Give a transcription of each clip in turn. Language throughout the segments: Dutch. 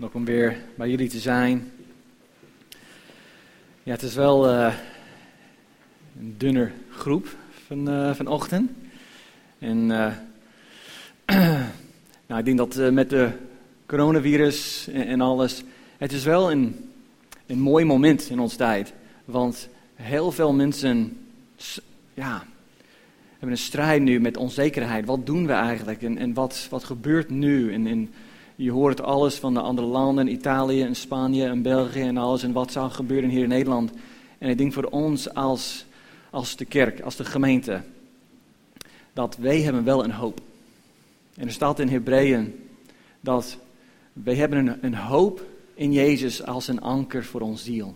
Ook om weer bij jullie te zijn. Ja, het is wel uh, een dunner groep van, uh, vanochtend. En uh, nou, ik denk dat met de coronavirus en, en, alles, het is wel een, een mooi moment in onze tijd. Want heel veel mensen, ja, hebben een strijd nu met onzekerheid. Wat doen we eigenlijk en, en wat, wat gebeurt nu? En, en je hoort alles van de andere landen, Italië en Spanje en België en alles. En wat zou gebeuren hier in Nederland. En ik denk voor ons als, als de kerk, als de gemeente, dat wij hebben wel een hoop. En er staat in Hebreeën dat wij hebben een, een hoop in Jezus als een anker voor ons ziel.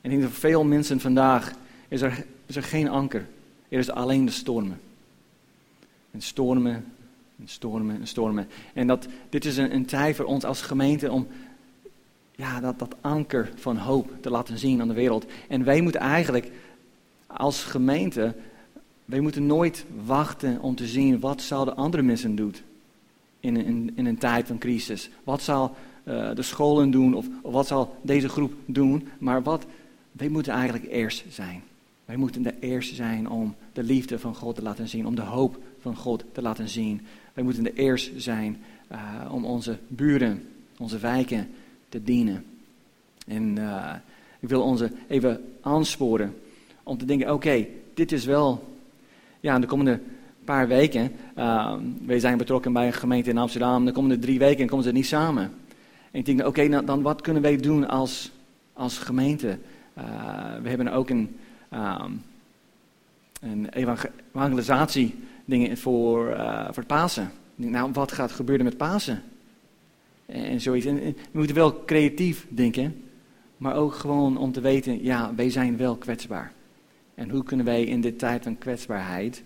En ik denk voor veel mensen vandaag is er, is er geen anker. Er is alleen de stormen. En stormen en stormen en stormen. En dat, dit is een, een tijd voor ons als gemeente om ja, dat, dat anker van hoop te laten zien aan de wereld. En wij moeten eigenlijk als gemeente, wij moeten nooit wachten om te zien wat zouden andere mensen doen in, in, in een tijd van crisis. Wat zal uh, de scholen doen of, of wat zal deze groep doen. Maar wat, wij moeten eigenlijk eerst zijn. Wij moeten de eerste zijn om de liefde van God te laten zien, om de hoop van God te laten zien. Wij moeten de eerste zijn uh, om onze buren, onze wijken te dienen. En uh, ik wil onze even aansporen om te denken, oké, dit is wel, ja, de komende paar weken, uh, wij zijn betrokken bij een gemeente in Amsterdam, de komende drie weken komen ze niet samen. En ik denk, oké, nou, dan wat kunnen wij doen als, als gemeente? We hebben ook een, um, een evangelisatie dingen voor, uh, voor Pasen. Nou, wat gaat gebeuren met Pasen? En zoiets. En, we moeten wel creatief denken, maar ook gewoon om te weten, ja, wij zijn wel kwetsbaar. En hoe kunnen wij in dit tijd van kwetsbaarheid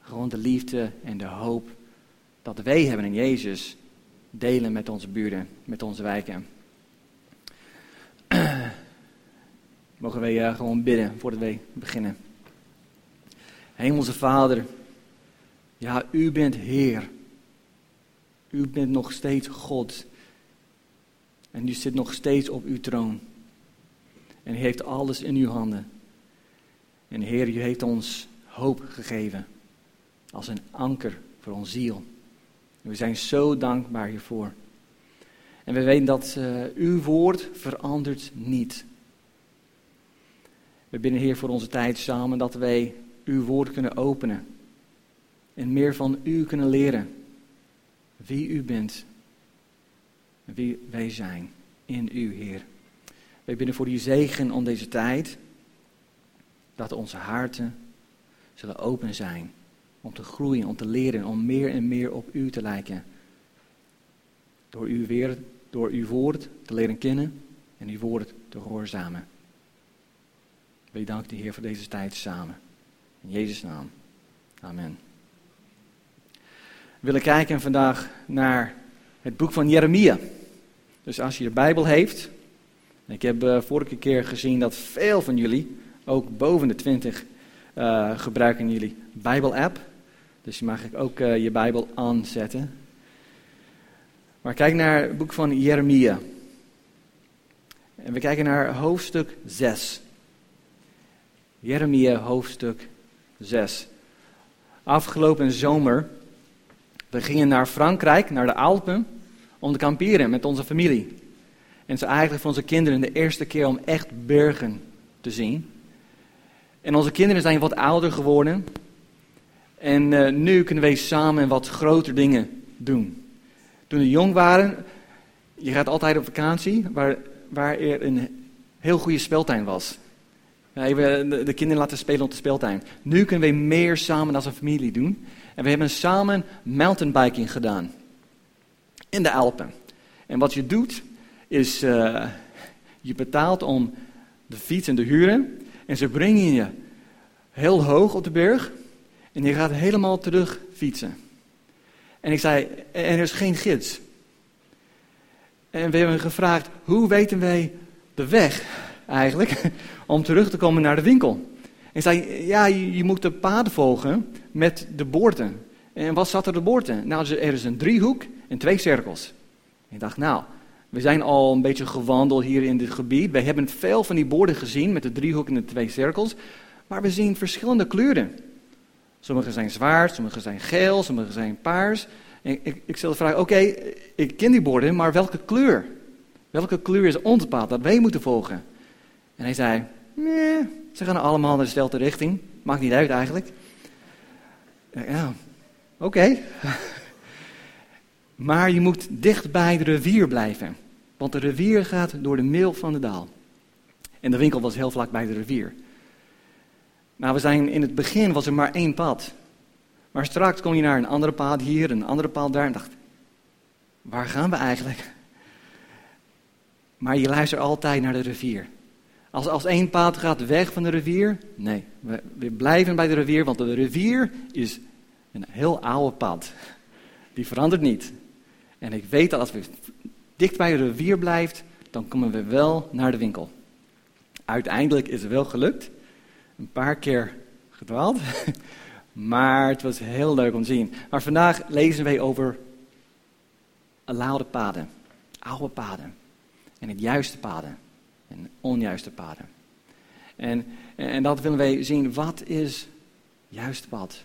gewoon de liefde en de hoop dat wij hebben in Jezus delen met onze buren, met onze wijken. Mogen wij uh, gewoon bidden voordat wij beginnen. Hemelse Vader, ja, u bent Heer. U bent nog steeds God. En u zit nog steeds op uw troon. En u heeft alles in uw handen. En Heer, u heeft ons hoop gegeven. Als een anker voor ons ziel. we zijn zo dankbaar hiervoor. En we weten dat uh, uw woord verandert niet. We bidden Heer voor onze tijd samen dat wij uw woord kunnen openen. En meer van u kunnen leren. Wie u bent. Wie wij zijn in u, Heer. Wij bidden voor uw zegen om deze tijd. Dat onze harten zullen open zijn. Om te groeien, om te leren, om meer en meer op u te lijken. Door uw, weer, door uw woord te leren kennen en uw woord te gehoorzamen. Wij danken de Heer voor deze tijd samen. In Jezus' naam. Amen. Willen kijken vandaag naar het boek van Jeremia. Dus als je de Bijbel heeft. Ik heb uh, vorige keer gezien dat veel van jullie, ook boven de 20, uh, gebruiken jullie Bijbel-app. Dus je mag ook uh, je Bijbel aanzetten. Maar kijk naar het boek van Jeremia. En we kijken naar hoofdstuk 6. Jeremia hoofdstuk 6. Afgelopen zomer, we gingen naar Frankrijk, naar de Alpen, om te kamperen met onze familie. En het is eigenlijk voor onze kinderen de eerste keer om echt bergen te zien. En onze kinderen zijn wat ouder geworden. En uh, nu kunnen wij samen wat grotere dingen doen. Toen we jong waren, je gaat altijd op vakantie, waar, waar er een heel goede speeltuin was. Even de, kinderen laten spelen op de speeltuin. Nu kunnen we meer samen als een familie doen. En we hebben samen mountainbiking gedaan. In de Alpen. En wat je doet, is uh, je betaalt om de fiets en de huren. En ze brengen je heel hoog op de berg. En je gaat helemaal terug fietsen. En ik zei, en er is geen gids. En we hebben gevraagd, hoe weten wij de weg eigenlijk? om terug te komen naar de winkel. En zei, ja, je moet de paden volgen met de boorten. En wat zat er de boorten? Nou, er is een driehoek en twee cirkels. En ik dacht, nou, We zijn al een beetje gewandeld hier in dit gebied. We hebben veel van die borden gezien met de driehoek en de twee cirkels. Maar we zien verschillende kleuren. Sommige zijn zwart, sommige zijn geel, sommige zijn paars. ik, ik, ik stel de vraag, oké, ik ken die borden, maar welke kleur? Welke kleur is ons pad dat wij moeten volgen? En hij zei, nee, ze gaan allemaal naar dezelfde richting. Maakt niet uit eigenlijk. Ja, oké. maar je moet dicht bij de rivier blijven. Want de rivier gaat door de meel van de daal. En de winkel was heel vlak bij de rivier. Nou, we zijn in het begin was er maar één pad. Maar straks kom je naar een andere pad hier, een andere pad daar. En dacht, waar gaan we eigenlijk? Maar je luistert altijd naar de rivier. Als, als één pad gaat weg van de rivier, nee, we, blijven bij de rivier, want de rivier is een heel oude pad. Die verandert niet. En ik weet dat als we dicht bij de rivier blijven, dan komen we wel naar de winkel. Uiteindelijk is het wel gelukt. Een paar keer gedwaald. Maar het was heel leuk om te zien. Maar vandaag lezen wij over oude paden. Oude paden. En het juiste paden. En onjuiste paden. En, en dat willen wij zien. Wat is juiste pad?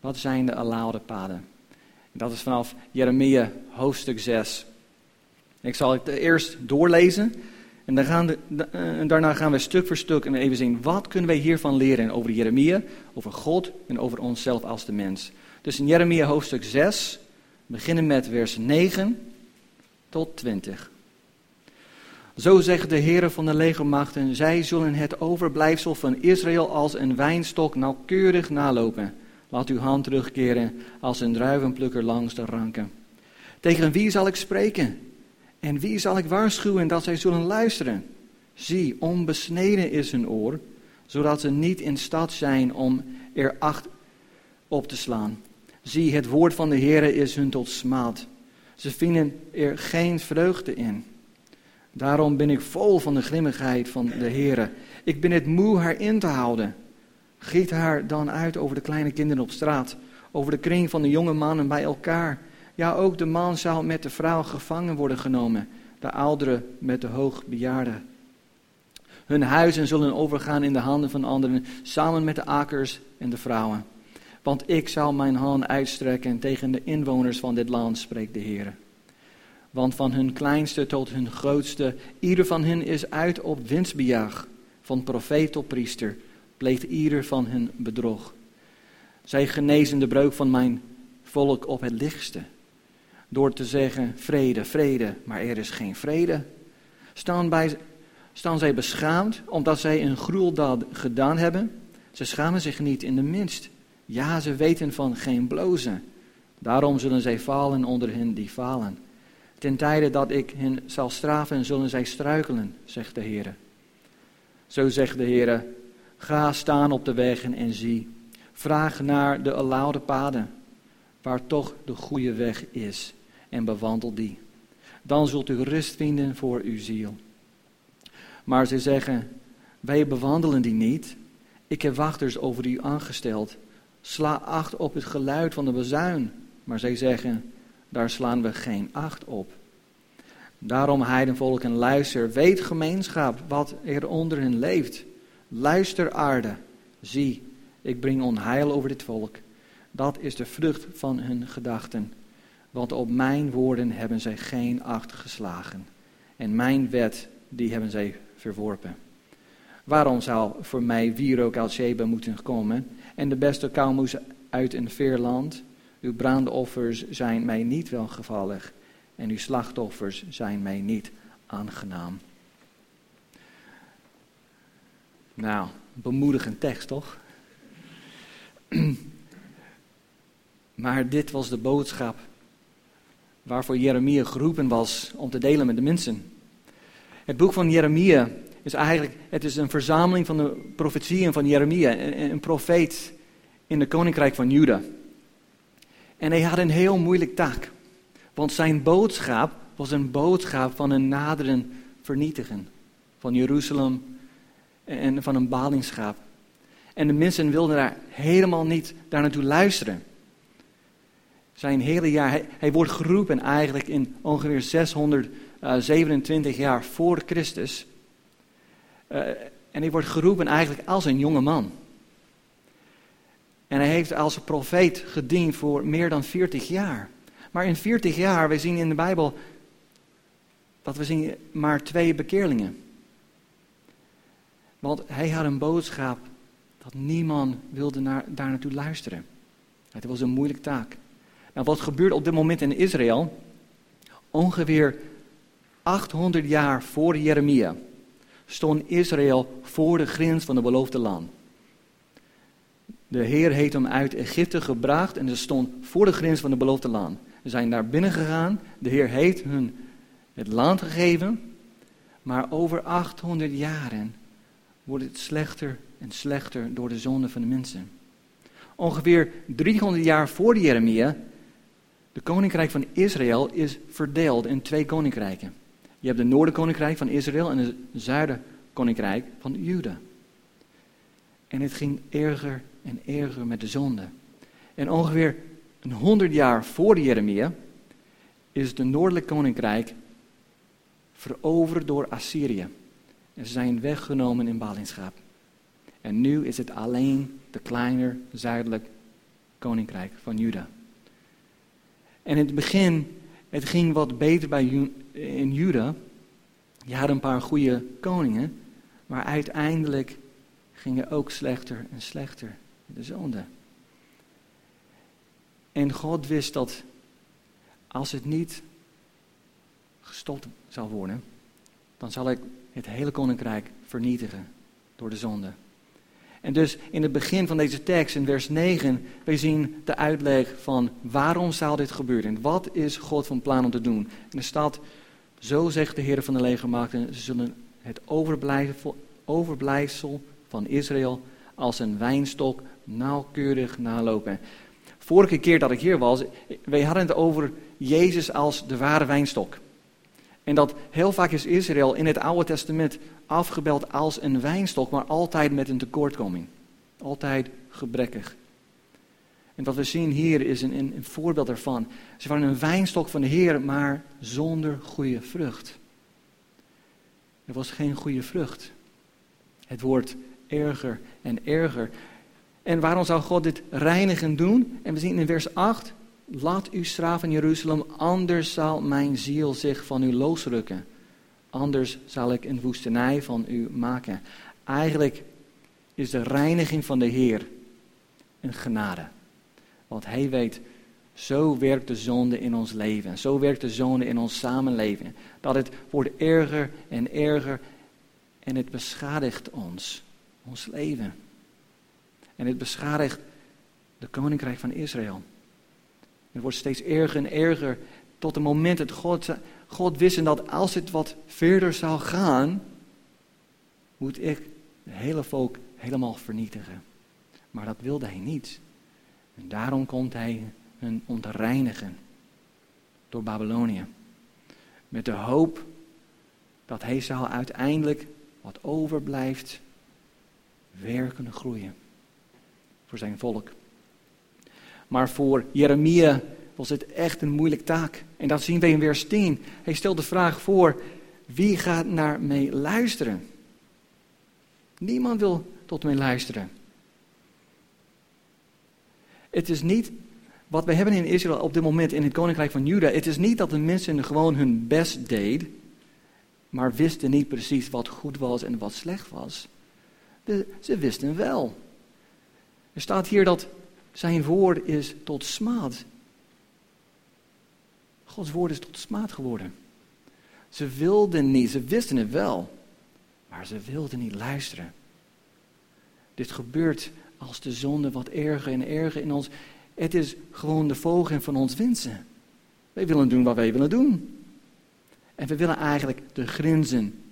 Wat zijn de oude paden? Dat is vanaf Jeremia hoofdstuk 6. Ik zal het eerst doorlezen. En, dan gaan de, en daarna gaan we stuk voor stuk en even zien wat kunnen wij hiervan leren over Jeremia, over God en over onszelf als de mens. Dus in Jeremia hoofdstuk 6, beginnen met vers 9 tot 20. Zo zegt de Heer van de legermachten, zij zullen het overblijfsel van Israël als een wijnstok nauwkeurig nalopen. Laat uw hand terugkeren als een druivenplukker langs de ranken. Tegen wie zal ik spreken? En wie zal ik waarschuwen dat zij zullen luisteren? Zie, onbesneden is hun oor, zodat ze niet in staat zijn om er acht op te slaan. Zie, het woord van de Heere is hun tot smaad. Ze vinden er geen vreugde in. Daarom ben ik vol van de grimmigheid van de Heere. Ik ben het moe haar in te houden. Giet haar dan uit over de kleine kinderen op straat, over de kring van de jonge mannen bij elkaar ja, ook de man zal met de vrouw gevangen worden genomen, de ouderen met de hoogbejaarden. Hun huizen zullen overgaan in de handen van anderen, samen met de akers en de vrouwen. Want ik zal mijn hand uitstrekken tegen de inwoners van dit land, spreekt de Heer. Want van hun kleinste tot hun grootste, ieder van hen is uit op winstbejag. Van profeet tot priester, pleegt ieder van hun bedrog. Zij genezen de breuk van mijn volk op het lichtste door te zeggen vrede, vrede, maar er is geen vrede. Staan, bij, staan zij beschaamd omdat zij een gruweldaad gedaan hebben? Ze schamen zich niet in de minst. Ja, ze weten van geen blozen. Daarom zullen zij falen onder hen die falen. Ten tijde dat ik hen zal straffen, zullen zij struikelen, zegt de Heer. Zo zegt de Heer, ga staan op de wegen en zie. Vraag naar de aloude paden, waar toch de goede weg is en bewandel die. Dan zult u rust vinden voor uw ziel. Maar ze zeggen, wij bewandelen die niet. Ik heb wachters over u aangesteld. Sla acht op het geluid van de bezuin. Maar zij zeggen, daar slaan we geen acht op. Daarom, heidenvolk en luister, weet gemeenschap wat er onder hen leeft. Luister aarde, zie, ik breng onheil over dit volk. Dat is de vrucht van hun gedachten. Want op mijn woorden hebben zij geen acht geslagen. En mijn wet, die hebben zij verworpen. Waarom zou voor mij wierook uit Sheba moeten komen en de beste kauwmoes uit een ver land? Uw brandoffers zijn mij niet welgevallig en uw slachtoffers zijn mij niet aangenaam. Nou, bemoedigend tekst toch? maar dit was de boodschap waarvoor Jeremia geroepen was om te delen met de mensen. Het boek van Jeremia is eigenlijk het is een verzameling van de profetieën van Jeremia, een, een profeet in het koninkrijk van Juda. En hij had een heel moeilijk taak, want zijn boodschap was een boodschap van een naderen vernietigen van Jeruzalem en van een ballingschap. En de mensen wilden daar helemaal niet daar naartoe luisteren. Zijn hele jaar, hij, wordt geroepen eigenlijk in ongeveer 600 27 jaar voor Christus. en hij wordt geroepen eigenlijk als een jonge man. En hij heeft als profeet gediend voor meer dan 40 jaar. Maar in 40 jaar, we zien in de Bijbel dat we zien maar twee bekeerlingen. Want hij had een boodschap dat niemand wilde naar, daar naartoe luisteren. Het was een moeilijke taak. Nou, wat gebeurt op dit moment in Israël? Ongeveer 800 jaar voor Jeremia stond Israël voor de grens van de beloofde land. De Heer heeft hem uit Egypte gebracht en ze stond voor de grens van de beloofde land. Ze zijn daar binnen gegaan. De Heer heeft hun het land gegeven. Maar over 800 jaren wordt het slechter en slechter door de zonde van de mensen. Ongeveer 300 jaar voor Jeremia, de koninkrijk van Israël is verdeeld in twee koninkrijken. Je hebt het noordenkoninkrijk van Israël en het zuidenkoninkrijk van Juda. En het ging erger en erger met de zonde. En ongeveer een honderd jaar voor Jeremia is het noordelijk koninkrijk veroverd door Assyrië. En ze zijn weggenomen in ballingschap. En nu is het alleen de kleiner zuidelijk koninkrijk van Juda. En in het begin, het ging wat beter bij in Juda. Je had een paar goede koningen, maar uiteindelijk ging het ook slechter en slechter de zonde. En God wist dat als het niet gestopt zou worden, dan zal ik het hele koninkrijk vernietigen door de zonde. En dus in het begin van deze tekst, in vers 9, wij zien de uitleg van waarom zal dit gebeuren en wat is God van plan om te doen. En er staat, zo zegt de Heer van de legermachten, ze zullen het overblijfsel van Israël als een wijnstok nauwkeurig nalopen. Vorige keer dat ik hier was, wij hadden het over Jezus als de ware wijnstok. En dat heel vaak is Israël in het Oude Testament afgebeeld als een wijnstok, maar altijd met een tekortkoming. Altijd gebrekkig. En wat we zien hier is een, een, voorbeeld daarvan. Ze waren een wijnstok van de Heer, maar zonder goede vrucht. Er was geen goede vrucht. Het wordt erger en erger. En waarom zou God dit reinigen doen? En we zien in vers 8, laat u straffen Jeruzalem, anders zal mijn ziel zich van u losrukken. Anders zal ik een woestenij van u maken. Eigenlijk is de reiniging van de Heer een genade. Want hij weet, zo werkt de zonde in ons leven. Zo werkt de zonde in ons samenleven. Dat het wordt erger en erger en het beschadigt ons, ons leven. En het beschadigt de koninkrijk van Israël. Het wordt steeds erger en erger tot het moment dat God, God wist dat als het wat verder zou gaan, moet ik het hele volk helemaal vernietigen. Maar dat wilde hij niet. En daarom komt hij hun ontreinigen door Babylonië. Met de hoop dat hij zal uiteindelijk wat overblijft werken groeien voor zijn volk. Maar voor Jeremia was het echt een moeilijke taak. En dat zien we in vers 10. Hij stelt de vraag voor, wie gaat naar mij luisteren? Niemand wil tot mij luisteren. Het is niet wat we hebben in Israël op dit moment in het koninkrijk van Juda. Het is niet dat de mensen gewoon hun best deden, maar wisten niet precies wat goed was en wat slecht was. ze wisten wel. Er staat hier dat zijn woord is tot smaad. Gods woord is tot smaad geworden. Ze wilden niet, ze wisten het wel, maar ze wilden niet luisteren. Dit gebeurt als de zonde wat erger en erger in ons. Het is gewoon de volging van ons wensen. Wij willen doen wat wij willen doen. En we willen eigenlijk de grenzen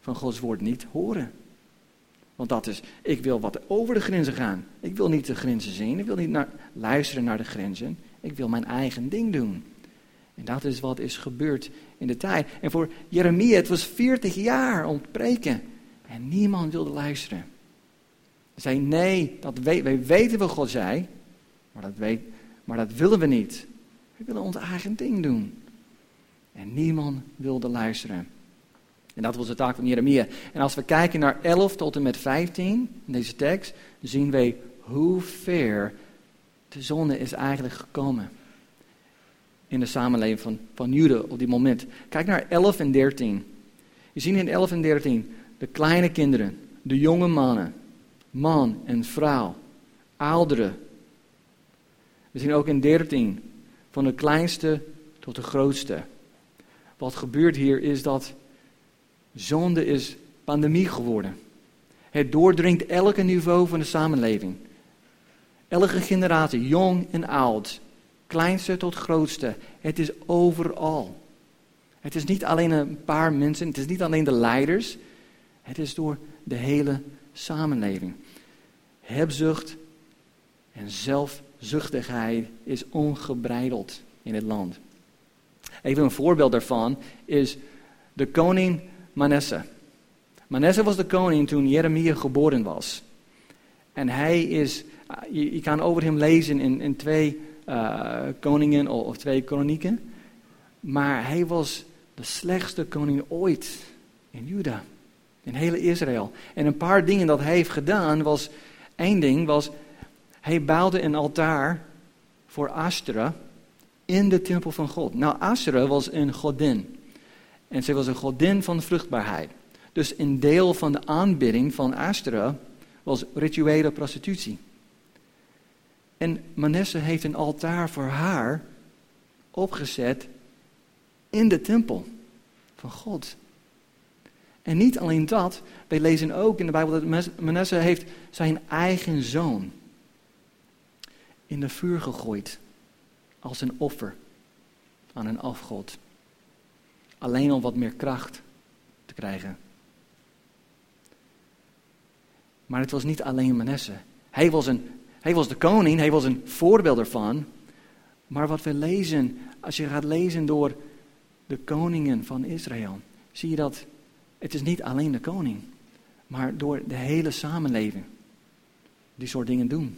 van Gods woord niet horen. Want dat is, ik wil wat over de grenzen gaan. Ik wil niet de grenzen zien. Ik wil niet naar, luisteren naar de grenzen. Ik wil mijn eigen ding doen. En dat is wat is gebeurd in de tijd. En voor Jeremia, het was 40 jaar preken. En niemand wilde luisteren. Hij zei, nee, dat weet, wij weten wat God zei. Maar dat, weet, maar dat willen we niet. We willen ons eigen ding doen. En niemand wilde luisteren. En dat was de taak van Jeremia. En als we kijken naar 11 tot en met 15, in deze tekst, zien we hoe ver de zonde is eigenlijk gekomen. In de samenleving van, van op dit moment. Kijk naar 11 en 13. Je ziet in 11 en 13 de kleine kinderen, de jonge mannen, man en vrouw, ouderen. We zien ook in 13 van de kleinste tot de grootste. Wat gebeurt hier is dat zonde is pandemie geworden. Het doordringt elke niveau van de samenleving. Elke generatie, jong en oud, kleinste tot grootste. Het is overal. Het is niet alleen een paar mensen, het is niet alleen de leiders. Het is door de hele samenleving. Hebzucht en zelfzuchtigheid is ongebreideld in het land. Even een voorbeeld daarvan is de koning Manasseh. Manasseh was de koning toen Jeremia geboren was. En hij is, je, kan over hem lezen in, in twee uh, koningen of twee kronieken. Maar hij was de slechtste koning ooit in Juda. In hele Israël. En een paar dingen dat hij heeft gedaan was, één ding was, hij bouwde een altaar voor Astra in de tempel van God. Nou, Astra was een godin. En ze was een godin van vruchtbaarheid. Dus een deel van de aanbidding van Astra was rituele prostitutie. En Manasse heeft een altaar voor haar opgezet in de tempel van God. En niet alleen dat, wij lezen ook in de Bijbel dat Manasse heeft zijn eigen zoon in de vuur gegooid als een offer aan een afgod. Alleen om wat meer kracht te krijgen. Maar het was niet alleen Manasse. Hij was, een, hij was de koning, hij was een voorbeeld ervan. Maar wat we lezen, als je gaat lezen door de koningen van Israël, zie je dat het is niet alleen de koning, maar door de hele samenleving die soort dingen doen.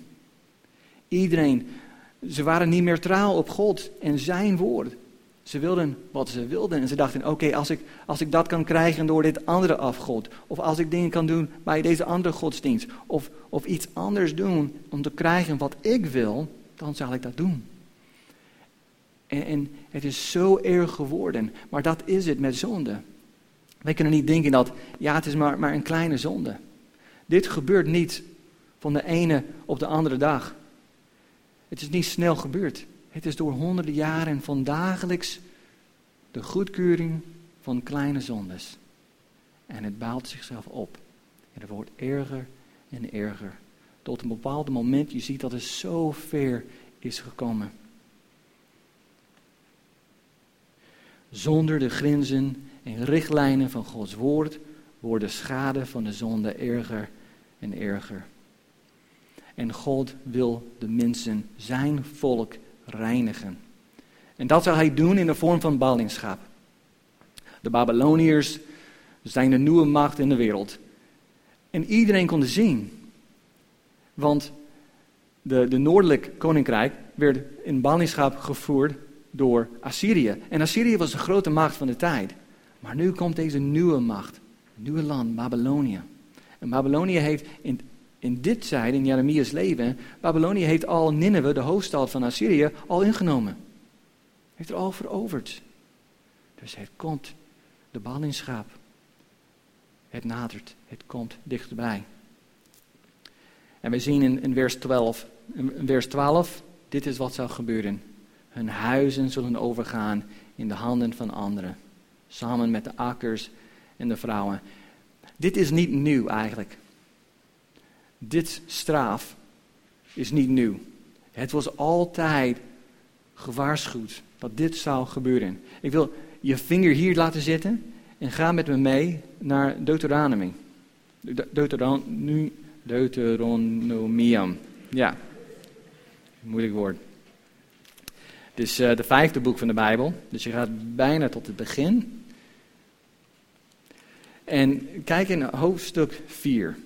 Iedereen, ze waren niet meer trouw op God en zijn woord. Ze wilden wat ze wilden en ze dachten, oké, als, ik, als ik dat kan krijgen door dit andere afgod, of als ik dingen kan doen bij deze andere godsdienst, of, of iets anders doen om te krijgen wat ik wil, dan zal ik dat doen. En, en het is zo erg geworden, maar dat is het met zonde. Wij kunnen niet denken dat, ja, het is maar, maar een kleine zonde. Dit gebeurt niet van de ene op de andere dag. Het is niet snel gebeurd. Het is door honderden jaren van dagelijks de goedkeuring van kleine zondes. En het baalt zichzelf op. En het wordt erger en erger. Tot een bepaald moment, je ziet dat het zo ver is gekomen. Zonder de grenzen en richtlijnen van Gods woord wordt de schade van de zonde erger en erger. En God wil de mensen, zijn volk, reinigen. En dat zal hij doen in de vorm van ballingschap. De Babyloniërs zijn de nieuwe macht in de wereld. En iedereen kon het zien. Want de, de noordelijk koninkrijk werd in ballingschap gevoerd door Assyrië. En Assyrië was de grote macht van de tijd. Maar nu komt deze nieuwe macht, nieuwe land, Babylonië. En Babylonië heeft in, in dit zijde, in Jeremia's leven, Babylonië heeft al Nineveh, de hoofdstad van Assyrië, al ingenomen. Heeft er al veroverd. Dus het komt, de ballingschap. Het nadert, het komt dichterbij. En we zien in, in vers 12, in vers 12, dit is wat zal gebeuren. Hun huizen zullen overgaan in de handen van anderen samen met de akkers en de vrouwen. Dit is niet nieuw eigenlijk. Dit straf is niet nieuw. Het was altijd gewaarschuwd dat dit zou gebeuren. Ik wil je vinger hier laten zitten en ga met me mee naar Deuteronomy. Deuteron Deuteronomium. Ja, moeilijk woord. Het is uh, de vijfde boek van de Bijbel, dus je gaat bijna tot het begin. En kijk in hoofdstuk 4.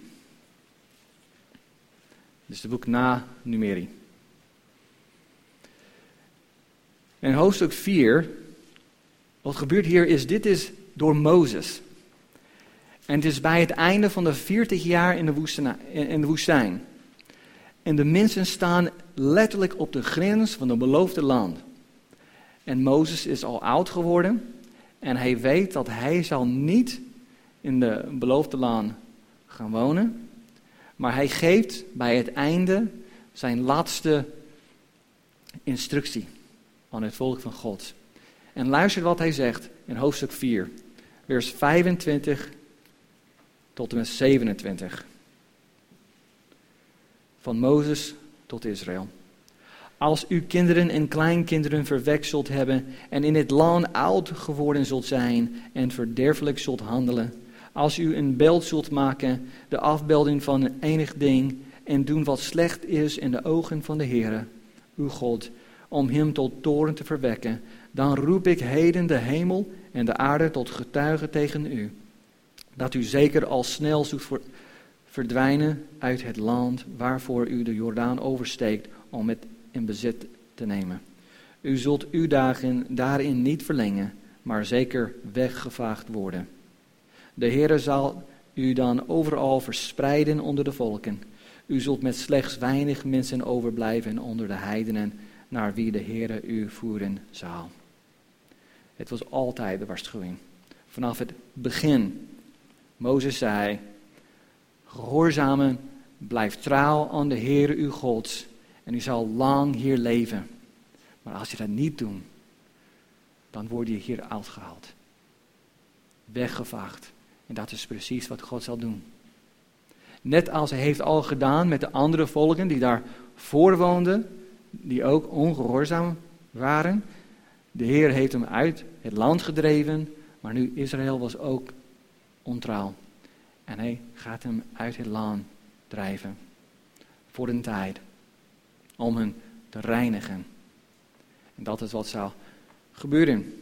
Dus de boek na Numeri. In hoofdstuk 4, Wat gebeurt hier is, dit is door Mozes. En het is bij het einde van de 40 jaar in de, in de woestijn. En de mensen staan letterlijk op de grens van het beloofde land. En Mozes is al oud geworden. En hij weet dat hij zal niet in de beloofde land gaan wonen. Maar hij geeft bij het einde zijn laatste instructie aan het volk van God. En luister wat hij zegt in hoofdstuk 4, vers 25 tot en met 27. Van Mozes tot Israël. Als uw kinderen en kleinkinderen verwexeld hebben en in het land oud geworden zult zijn en verderfelijk zult handelen, als u een beeld zult maken, de afbeelding van een enig ding, en doen wat slecht is in de ogen van de Heere, uw God, om hem tot toren te verwekken, dan roep ik heden de hemel en de aarde tot getuigen tegen u, dat u zeker al snel zult verdwijnen uit het land waarvoor u de Jordaan oversteekt om het in bezit te nemen. U zult uw dagen daarin niet verlengen, maar zeker weggevaagd worden. De Heere zal u dan overal verspreiden onder de volken. U zult met slechts weinig mensen overblijven onder de heidenen, naar wie de Heere u voeren zal. Het was altijd de waarschuwing. Vanaf het begin. Mozes zei, gehoorzamen, blijf trouw aan de Heere uw God en u zal lang hier leven. Maar als je dat niet doet, dan word je hier uitgehaald. Weggevaagd. En dat is precies wat God zal doen. Net als hij heeft al gedaan met de andere volken die daar voorwoonden, die ook ongehoorzaam waren. De Heer heeft hem uit het land gedreven, maar nu Israël was ook ontrouw. En hij gaat hem uit het land drijven. Voor een tijd. Om hen te reinigen. En dat is wat zal gebeuren.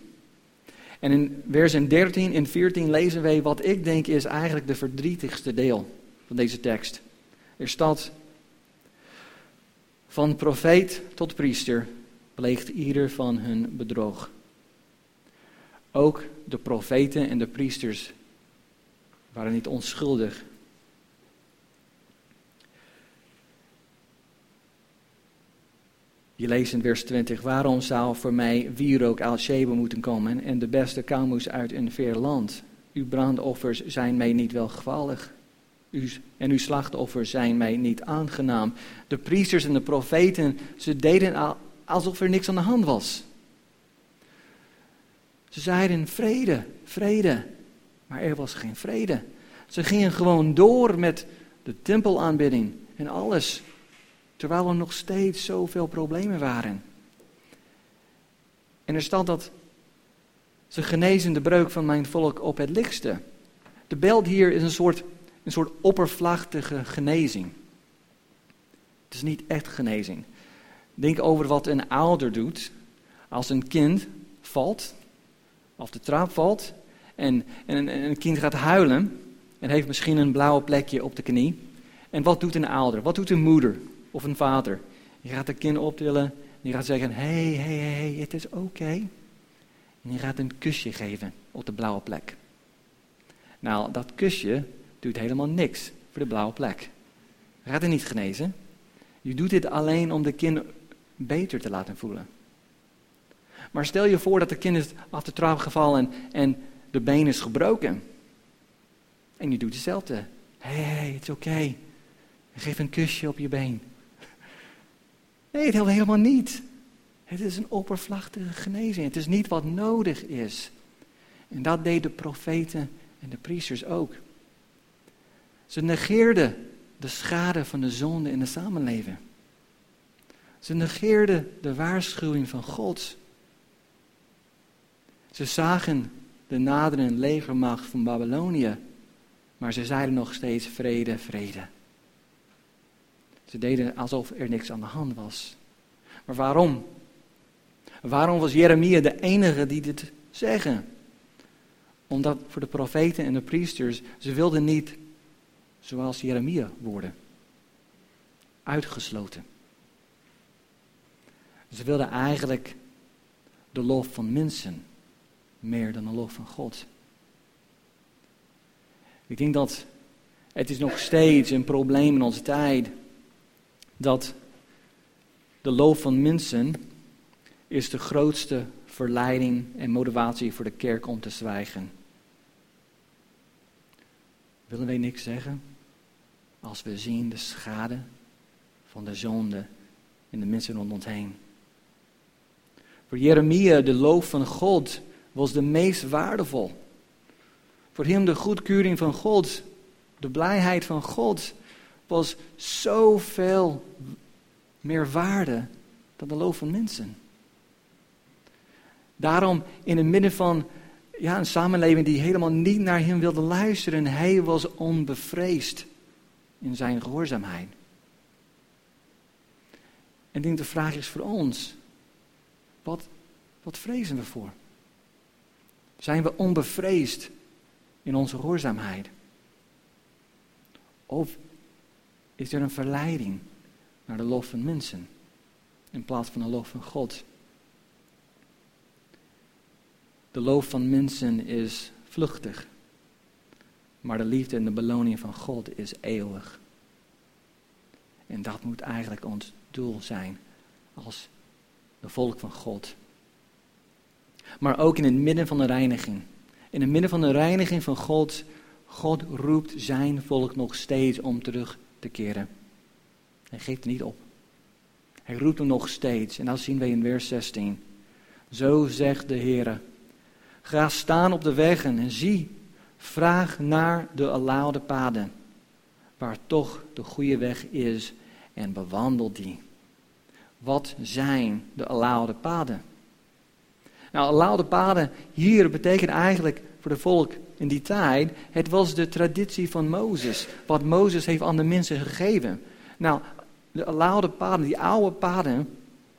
En in versen 13 en 14 lezen wij wat ik denk is eigenlijk de verdrietigste deel van deze tekst. Er staat, van profeet tot priester pleegt ieder van hun bedrog. Ook de profeten en de priesters waren niet onschuldig. Je leest in vers 20, waarom zou voor mij wierook al Sheba moeten komen en de beste kalmoes uit een ver land? Uw brandoffers zijn mij niet welgevallig en uw slachtoffers zijn mij niet aangenaam. De priesters en de profeten, ze deden alsof er niks aan de hand was. Ze zeiden vrede, vrede, maar er was geen vrede. Ze gingen gewoon door met de tempelaanbidding en alles, terwijl er nog steeds zoveel problemen waren. En er staat dat ze genezen de breuk van mijn volk op het lichtste. De beeld hier is een soort, een soort oppervlaktige genezing. Het is niet echt genezing. Denk over wat een ouder doet als een kind valt, of de trap valt, en, en, en een kind gaat huilen en heeft misschien een blauwe plekje op de knie. En wat doet een ouder? Wat doet een moeder of een vader? Je gaat het kind optillen en je gaat zeggen, hé, hé, hé, het is oké. En je gaat een kusje geven op de blauwe plek. Nou, dat kusje doet helemaal niks voor de blauwe plek. Je gaat het niet genezen. Je doet dit alleen om de kind beter te laten voelen. Maar stel je voor dat de kind is af de trap gevallen en de been is gebroken. En je doet hetzelfde. Hé, hey, het is oké. Geef een kusje op je been. Nee, het helemaal niet. Het is een oppervlaktige genezing. Het is niet wat nodig is. En dat deden de profeten en de priesters ook. Ze negeerden de schade van de zonde in de samenleving. Ze negeerden de waarschuwing van God. Ze zagen de naderende legermacht van Babylonië, maar ze zeiden nog steeds vrede, vrede. Ze deden alsof er niks aan de hand was. Maar waarom? Waarom was Jeremia de enige die dit zeggen? Omdat voor de profeten en de priesters, ze wilden niet zoals Jeremia worden. Uitgesloten. Ze wilden eigenlijk de lof van mensen. meer dan de lof van God. Ik denk dat het is nog steeds een probleem in onze tijd dat de lof van mensen is de grootste verleiding en motivatie voor de kerk om te zwijgen. Willen wij niks zeggen als we zien de schade van de zonde in de mensen rond ons heen? Voor Jeremia, de lof van God was de meest waardevol. Voor hem de goedkeuring van God, de blijheid van God, was zoveel meer waarde dan de lof van mensen. Daarom in het midden van ja, een samenleving die helemaal niet naar hem wilde luisteren, hij was onbevreesd in zijn gehoorzaamheid. En de vraag is voor ons, wat, wat vrezen we voor? Zijn we onbevreesd in onze gehoorzaamheid? Of is er een verleiding naar de lof van mensen in plaats van de lof van God? De lof van mensen is vluchtig, maar de liefde en de beloning van God is eeuwig. En dat moet eigenlijk ons doel zijn als de volk van God. Maar ook in het midden van de reiniging. In het midden van de reiniging van God, God roept zijn volk nog steeds om terug keren. Hij geeft niet op. Hij roept hem nog steeds. En dat zien we in vers 16. Zo zegt de Heer. Ga staan op de wegen en zie, vraag naar de alauwde paden, waar toch de goede weg is en bewandel die. Wat zijn de alauwde paden? Nou, alauwde paden hier betekent eigenlijk voor de volk in die tijd, het was de traditie van Mozes, wat Mozes heeft aan de mensen gegeven. Nou, de alauwde paden, die oude paden,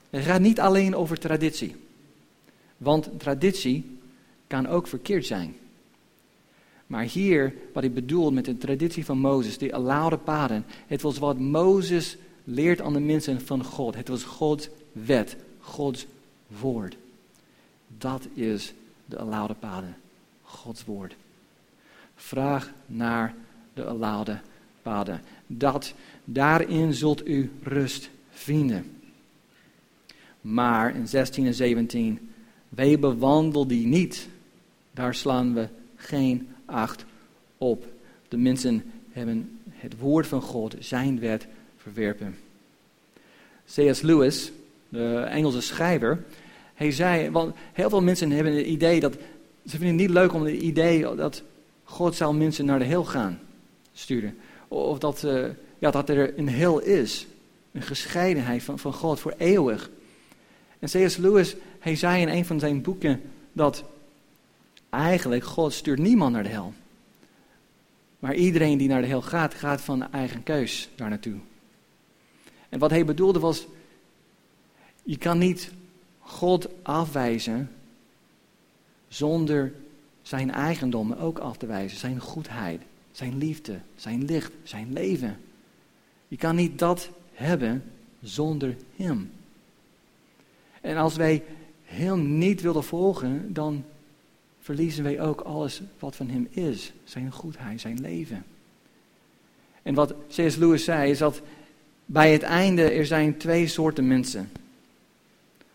het gaat niet alleen over traditie. Want traditie kan ook verkeerd zijn. Maar hier, wat ik bedoel met de traditie van Mozes, die alauwde paden, het was wat Mozes leert aan de mensen van God. Het was Gods wet, Gods woord. Dat is de alauwde paden, Gods woord. Vraag naar de alauwde paden. Dat, daarin zult u rust vinden. Maar in 16 en 17, wij bewandel die niet daar slaan we geen acht op. De mensen hebben het woord van God, zijn wet, verwerpen. C.S. Lewis, de Engelse schrijver, hij zei, want heel veel mensen hebben het idee dat, ze vinden het niet leuk om het idee dat God zal mensen naar de hel gaan sturen. Of dat, uh, ja, dat er een hel is, een gescheidenheid van, van God voor eeuwig. En C.S. Lewis, hij zei in een van zijn boeken dat Eigenlijk, God stuurt niemand naar de hel. Maar iedereen die naar de hel gaat, gaat van eigen keus daar naartoe. En wat hij bedoelde was, je kan niet God afwijzen zonder zijn eigendommen ook af te wijzen. Zijn goedheid, zijn liefde, zijn licht, zijn leven. Je kan niet dat hebben zonder hem. En als wij hem niet willen volgen, dan verliezen wij ook alles wat van Hem is. Zijn goedheid, zijn leven. En wat C.S. Lewis zei, is dat bij het einde er zijn twee soorten mensen.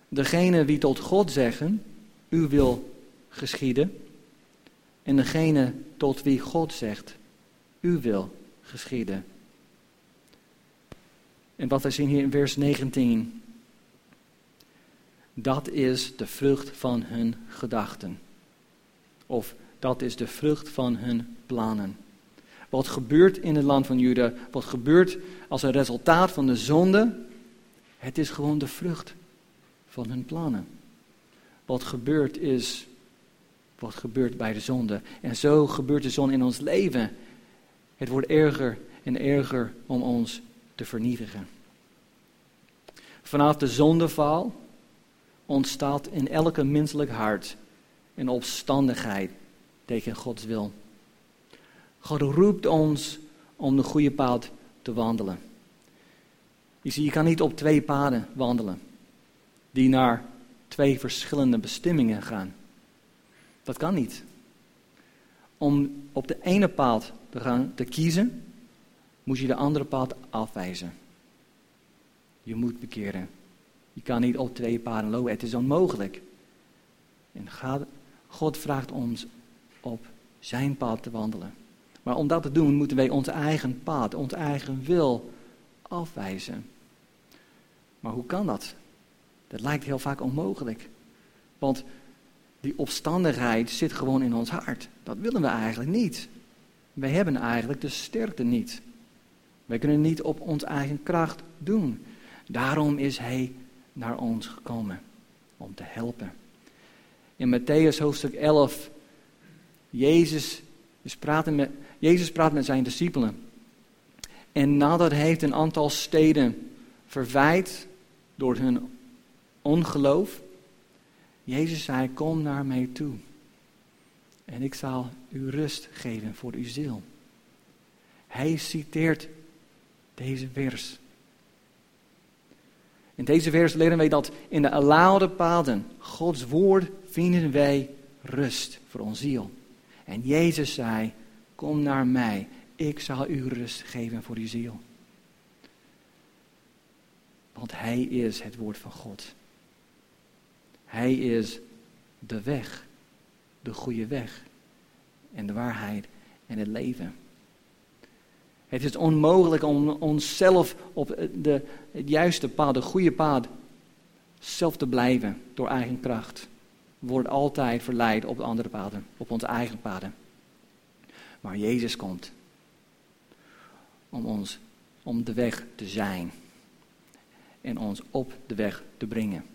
Degene die tot God zeggen, u wil geschieden. En degene tot wie God zegt, u wil geschieden. En wat wij zien hier in vers 19. Dat is de vrucht van hun gedachten. Of dat is de vrucht van hun plannen. Wat gebeurt in het land van Juda, wat gebeurt als een resultaat van de zonde, het is gewoon de vrucht van hun plannen. Wat gebeurt is wat gebeurt bij de zonde. En zo gebeurt de zonde in ons leven. Het wordt erger en erger om ons te vernietigen. Vanaf de zondeval ontstaat in elke menselijk hart en opstandigheid tegen Gods wil. God roept ons om de goede pad te wandelen. Je ziet, je kan niet op twee paden wandelen die naar twee verschillende bestemmingen gaan. Dat kan niet. Om op de ene paad te gaan te kiezen, moet je de andere pad afwijzen. Je moet bekeren. Je kan niet op twee paden lopen. Het is onmogelijk. En God vraagt ons op zijn pad te wandelen. Maar om dat te doen, moeten wij ons eigen pad, ons eigen wil afwijzen. Maar hoe kan dat? Dat lijkt heel vaak onmogelijk. Want die opstandigheid zit gewoon in ons hart. Dat willen we eigenlijk niet. Wij hebben eigenlijk de sterkte niet. Wij kunnen niet op onze eigen kracht doen. Daarom is Hij naar ons gekomen om te helpen. In Matthäus hoofdstuk 11, Jezus, is met, Jezus praat met zijn discipelen. En nadat hij heeft een aantal steden verwijt door hun ongeloof, Jezus zei, kom naar mij toe. En ik zal u rust geven voor uw ziel. Hij citeert deze vers. In deze vers leren wij dat in de allauwde paden, Gods woord, vinden wij rust voor ons ziel. En Jezus zei, kom naar mij, ik zal u rust geven voor uw ziel. Want Hij is het woord van God. Hij is de weg, de goede weg en de waarheid en het leven. Het is onmogelijk om onszelf op de, het juiste pad, de goede pad, zelf te blijven door eigen kracht. We worden altijd verleid op de andere paden, op onze eigen paden. Maar Jezus komt om ons, om de weg te zijn en ons op de weg te brengen.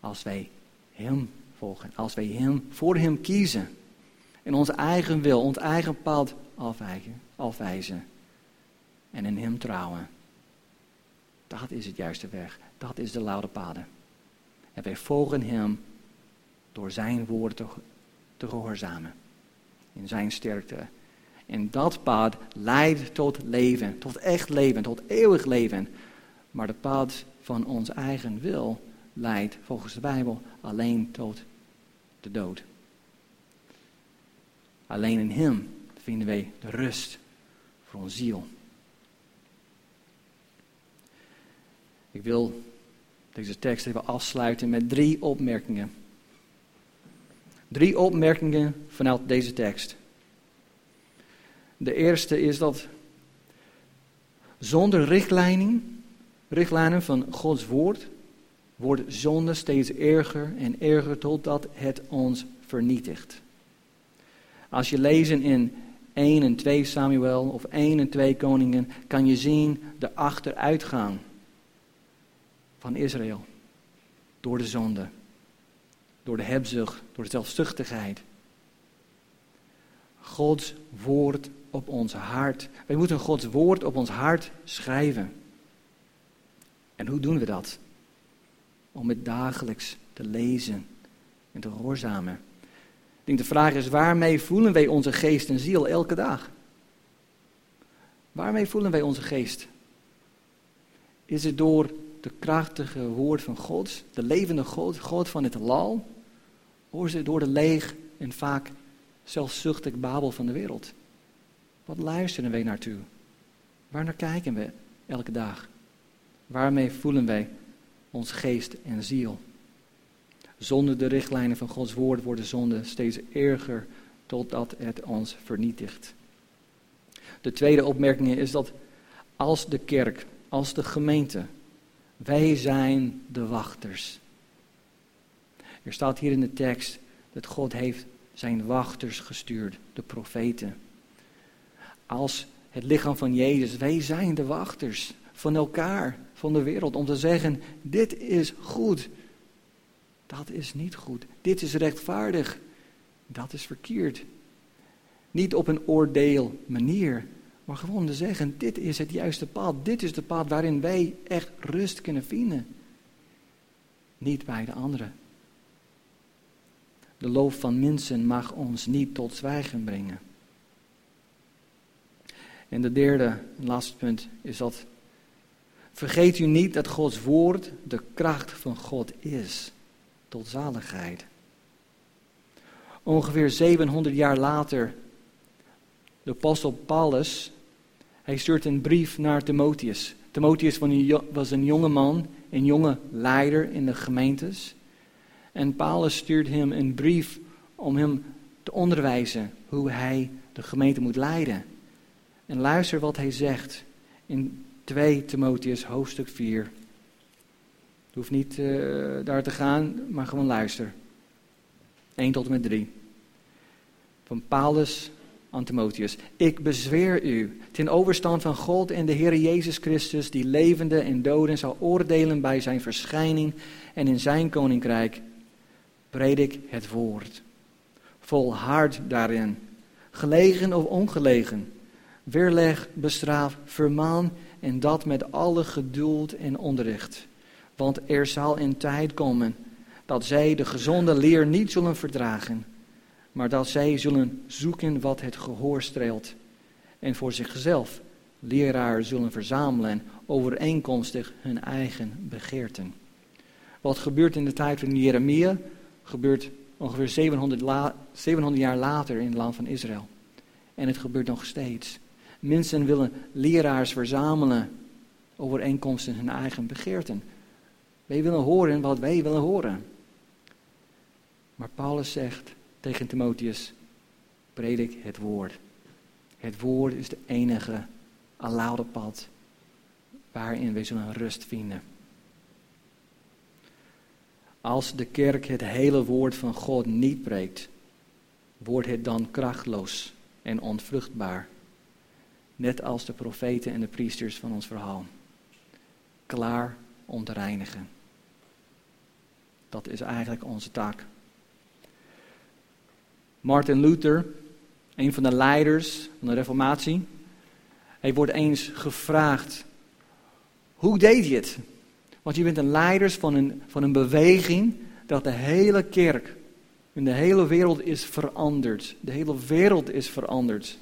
Als wij Hem volgen, als wij Hem voor Hem kiezen en onze eigen wil, ons eigen pad afwijken, afwijzen en in Hem trouwen. Dat is het juiste weg, dat is de laude paden. En wij volgen Hem door Zijn woord te, te gehoorzamen, in Zijn sterkte. En dat pad leidt tot leven, tot echt leven, tot eeuwig leven. Maar de pad van ons eigen wil leidt volgens de Bijbel alleen tot de dood. Alleen in Hem vinden wij de rust voor ons ziel. Ik wil deze tekst even afsluiten met drie opmerkingen. Drie opmerkingen vanuit deze tekst. De eerste is dat zonder richtlijnen, richtlijnen van Gods woord wordt zonde steeds erger en erger totdat het ons vernietigt. Als je lezen in 1 en 2 Samuel of 1 en 2 Koningen, kan je zien de achteruitgang van Israël. Door de zonde, door de hebzucht, door de zelfzuchtigheid. Gods woord op ons hart. Wij moeten Gods woord op ons hart schrijven. En hoe doen we dat? Om het dagelijks te lezen en te gehoorzamen. Ik denk de vraag is, waarmee voelen wij onze geest en ziel elke dag? Waarmee voelen wij onze geest? Is het door de krachtige woord van God, de levende God, God van het lal? Of is het door de leeg en vaak zelfzuchtig babel van de wereld? Wat luisteren wij naartoe? Waar naar kijken we elke dag? Waarmee voelen wij ons geest en ziel? Zonder de richtlijnen van Gods woord wordt de zonde steeds erger totdat het ons vernietigt. De tweede opmerking is dat als de kerk, als de gemeente, wij zijn de wachters. Er staat hier in de tekst dat God heeft zijn wachters gestuurd, de profeten. Als het lichaam van Jezus, wij zijn de wachters van elkaar, van de wereld, om te zeggen, dit is goed, dat is niet goed. Dit is rechtvaardig. Dat is verkeerd. Niet op een oordeel manier, maar gewoon te zeggen: dit is het juiste pad. Dit is de pad waarin wij echt rust kunnen vinden. Niet bij de anderen. De loop van mensen mag ons niet tot zwijgen brengen. En de derde, laatste punt, is dat. Vergeet u niet dat Gods woord de kracht van God is tot zaligheid. ongeveer 700 jaar later, de apostel Paulus, hij stuurt een brief naar Timotheus. Timotheus was een jonge man, een jonge leider in de gemeentes. En Paulus stuurt hem een brief om hem te onderwijzen hoe hij de gemeente moet leiden. En luister wat hij zegt in 2 Timotheus hoofdstuk 4. Je hoeft niet uh, daar te gaan, maar gewoon luister. 1 tot en met 3. Van Paulus aan Timotheus. Ik bezweer u, ten overstand van God en de Heer Jezus Christus, die levende en doden zal oordelen bij zijn verschijning en in zijn koninkrijk, predik het woord. Volhard daarin, gelegen of ongelegen, weerleg, bestraaf, vermaan en dat met alle geduld en onderricht. Want er zal een tijd komen dat zij de gezonde leer niet zullen verdragen, maar dat zij zullen zoeken wat het gehoor streelt en voor zichzelf leraar zullen verzamelen overeenkomstig hun eigen begeerten. Wat gebeurt in de tijd van Jeremia, gebeurt ongeveer 700, 700 jaar later in het land van Israël. En het gebeurt nog steeds. Mensen willen leraars verzamelen overeenkomstig hun eigen begeerten. Wij willen horen wat wij willen horen. Maar Paulus zegt tegen Timotheus, predik het woord. Het woord is de enige allaude pad waarin wij zullen rust vinden. Als de kerk het hele woord van God niet preekt, wordt het dan krachtloos en onvruchtbaar. Net als de profeten en de priesters van ons verhaal. Klaar om te reinigen. Dat is eigenlijk onze taak. Martin Luther, een van de leiders van de Reformatie, hij wordt eens gevraagd: hoe deed je het? Want je bent een leider van een, van een beweging dat de hele kerk en de hele wereld is veranderd. De hele wereld is veranderd.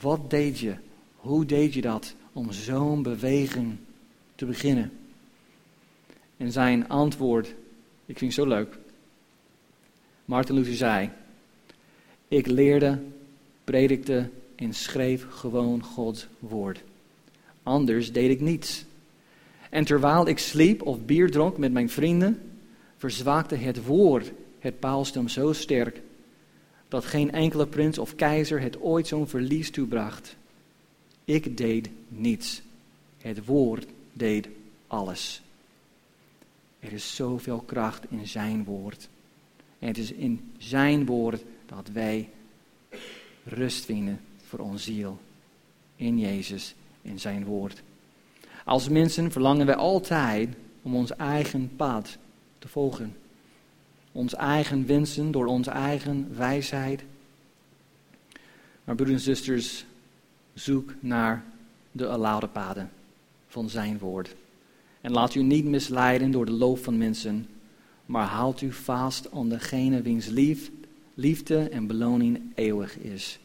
Wat deed je? Hoe deed je dat om zo'n beweging te beginnen? En zijn antwoord, ik vind het zo leuk. Martin Luther zei: Ik leerde, predikte en schreef gewoon Gods woord. Anders deed ik niets. En terwijl ik sliep of bier dronk met mijn vrienden, verzwakte het woord het paalstem zo sterk dat geen enkele prins of keizer het ooit zo'n verlies toebracht. Ik deed niets. Het woord deed alles. Er is zoveel kracht in zijn woord. En het is in zijn woord dat wij rust vinden voor ons ziel. In Jezus, in zijn woord. Als mensen verlangen wij altijd om ons eigen pad te volgen. Ons eigen wensen door onze eigen wijsheid. Maar broeders en zusters, zoek naar de allaude paden van zijn woord. En laat u niet misleiden door de loop van mensen, maar houd u vast aan degene wiens lief, liefde en beloning eeuwig is.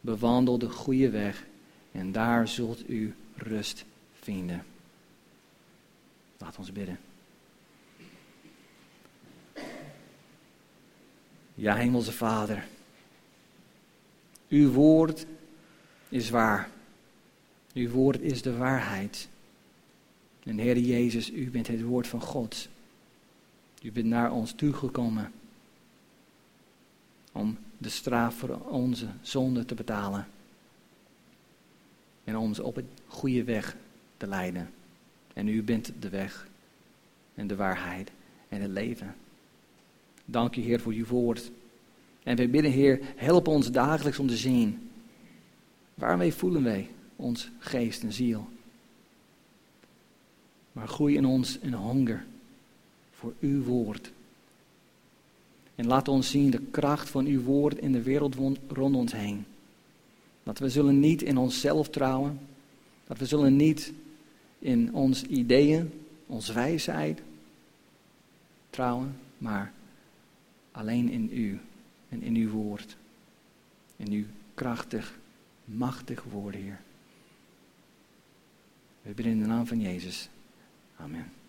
Bewandel de goede weg en daar zult u rust vinden. Laat ons bidden. Ja, Hemelse Vader, uw woord is waar. Uw woord is de waarheid. En Heer Jezus, u bent het woord van God. U bent naar ons toegekomen om de straf voor onze zonde te betalen. En ons op het goede weg te leiden. En u bent de weg en de waarheid en het leven. Dank u Heer voor uw woord. En wij bidden Heer, help ons dagelijks om te zien. Waarmee voelen wij ons geest en ziel? Maar groei in ons een honger voor uw woord. En laat ons zien de kracht van uw woord in de wereld rond ons heen. Dat we zullen niet in onszelf trouwen. Dat we zullen niet in ons ideeën, onze wijsheid trouwen, maar alleen in u en in uw woord. In uw krachtig, machtig woord, Heer. We bidden in de naam van Jezus. Amen.